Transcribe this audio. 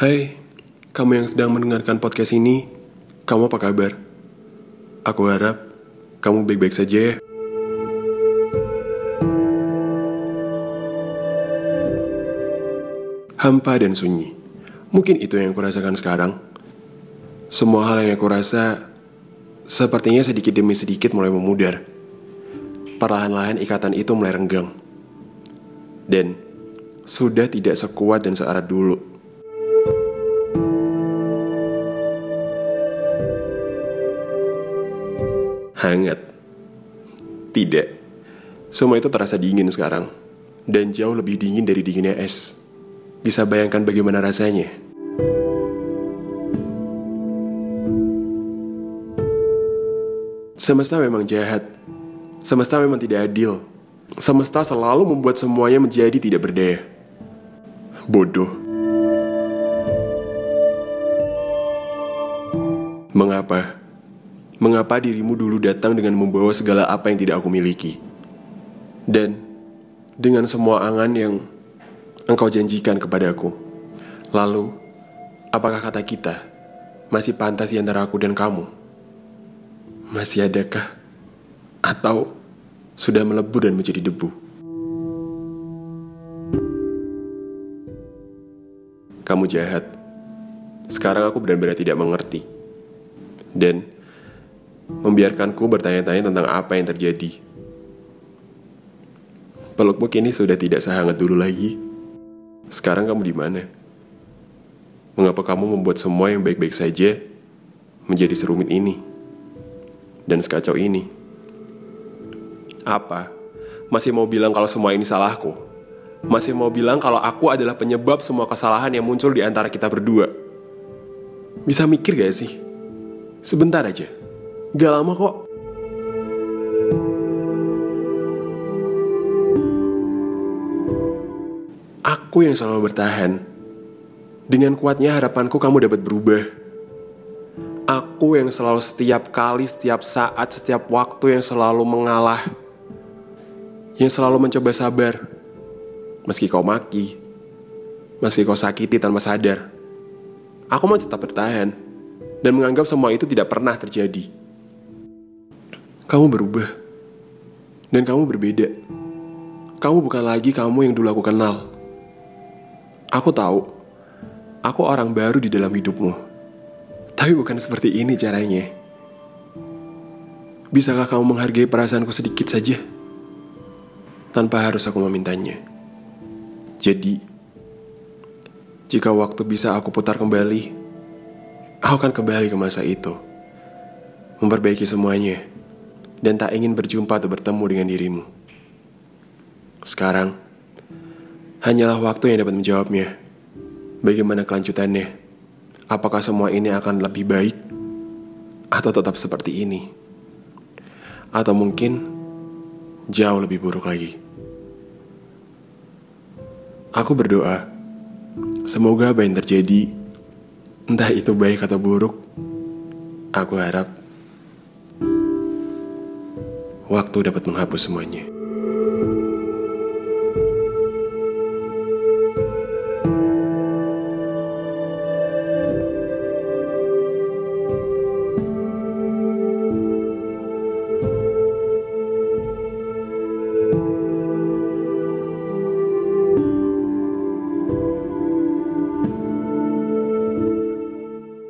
Hai, kamu yang sedang mendengarkan podcast ini, kamu apa kabar? Aku harap kamu baik-baik saja ya. Hampa dan sunyi. Mungkin itu yang kurasakan sekarang. Semua hal yang aku rasa sepertinya sedikit demi sedikit mulai memudar. Perlahan-lahan ikatan itu mulai renggang. Dan sudah tidak sekuat dan searat dulu. Hangat. Tidak. Semua itu terasa dingin sekarang. Dan jauh lebih dingin dari dinginnya es. Bisa bayangkan bagaimana rasanya? Semesta memang jahat. Semesta memang tidak adil. Semesta selalu membuat semuanya menjadi tidak berdaya. Bodoh. Mengapa? Mengapa dirimu dulu datang dengan membawa segala apa yang tidak aku miliki? Dan dengan semua angan yang engkau janjikan kepadaku. Lalu, apakah kata kita masih pantas di antara aku dan kamu? Masih adakah? Atau sudah melebur dan menjadi debu? Kamu jahat. Sekarang aku benar-benar tidak mengerti. Dan membiarkanku bertanya-tanya tentang apa yang terjadi. Pelukmu kini sudah tidak sehangat dulu lagi. Sekarang kamu di mana? Mengapa kamu membuat semua yang baik-baik saja menjadi serumit ini? Dan sekacau ini? Apa? Masih mau bilang kalau semua ini salahku? Masih mau bilang kalau aku adalah penyebab semua kesalahan yang muncul di antara kita berdua? Bisa mikir gak sih? Sebentar aja. Gak lama kok. Aku yang selalu bertahan. Dengan kuatnya harapanku kamu dapat berubah. Aku yang selalu setiap kali, setiap saat, setiap waktu yang selalu mengalah. Yang selalu mencoba sabar. Meski kau maki. Meski kau sakiti tanpa sadar. Aku masih tetap bertahan. Dan menganggap semua itu tidak pernah terjadi. Kamu berubah. Dan kamu berbeda. Kamu bukan lagi kamu yang dulu aku kenal. Aku tahu, aku orang baru di dalam hidupmu. Tapi bukan seperti ini caranya. Bisakah kamu menghargai perasaanku sedikit saja? Tanpa harus aku memintanya. Jadi, jika waktu bisa aku putar kembali, aku akan kembali ke masa itu. Memperbaiki semuanya. Dan tak ingin berjumpa atau bertemu dengan dirimu. Sekarang, Hanyalah waktu yang dapat menjawabnya. Bagaimana kelanjutannya? Apakah semua ini akan lebih baik? Atau tetap seperti ini? Atau mungkin jauh lebih buruk lagi? Aku berdoa, semoga apa yang terjadi, entah itu baik atau buruk, aku harap waktu dapat menghapus semuanya.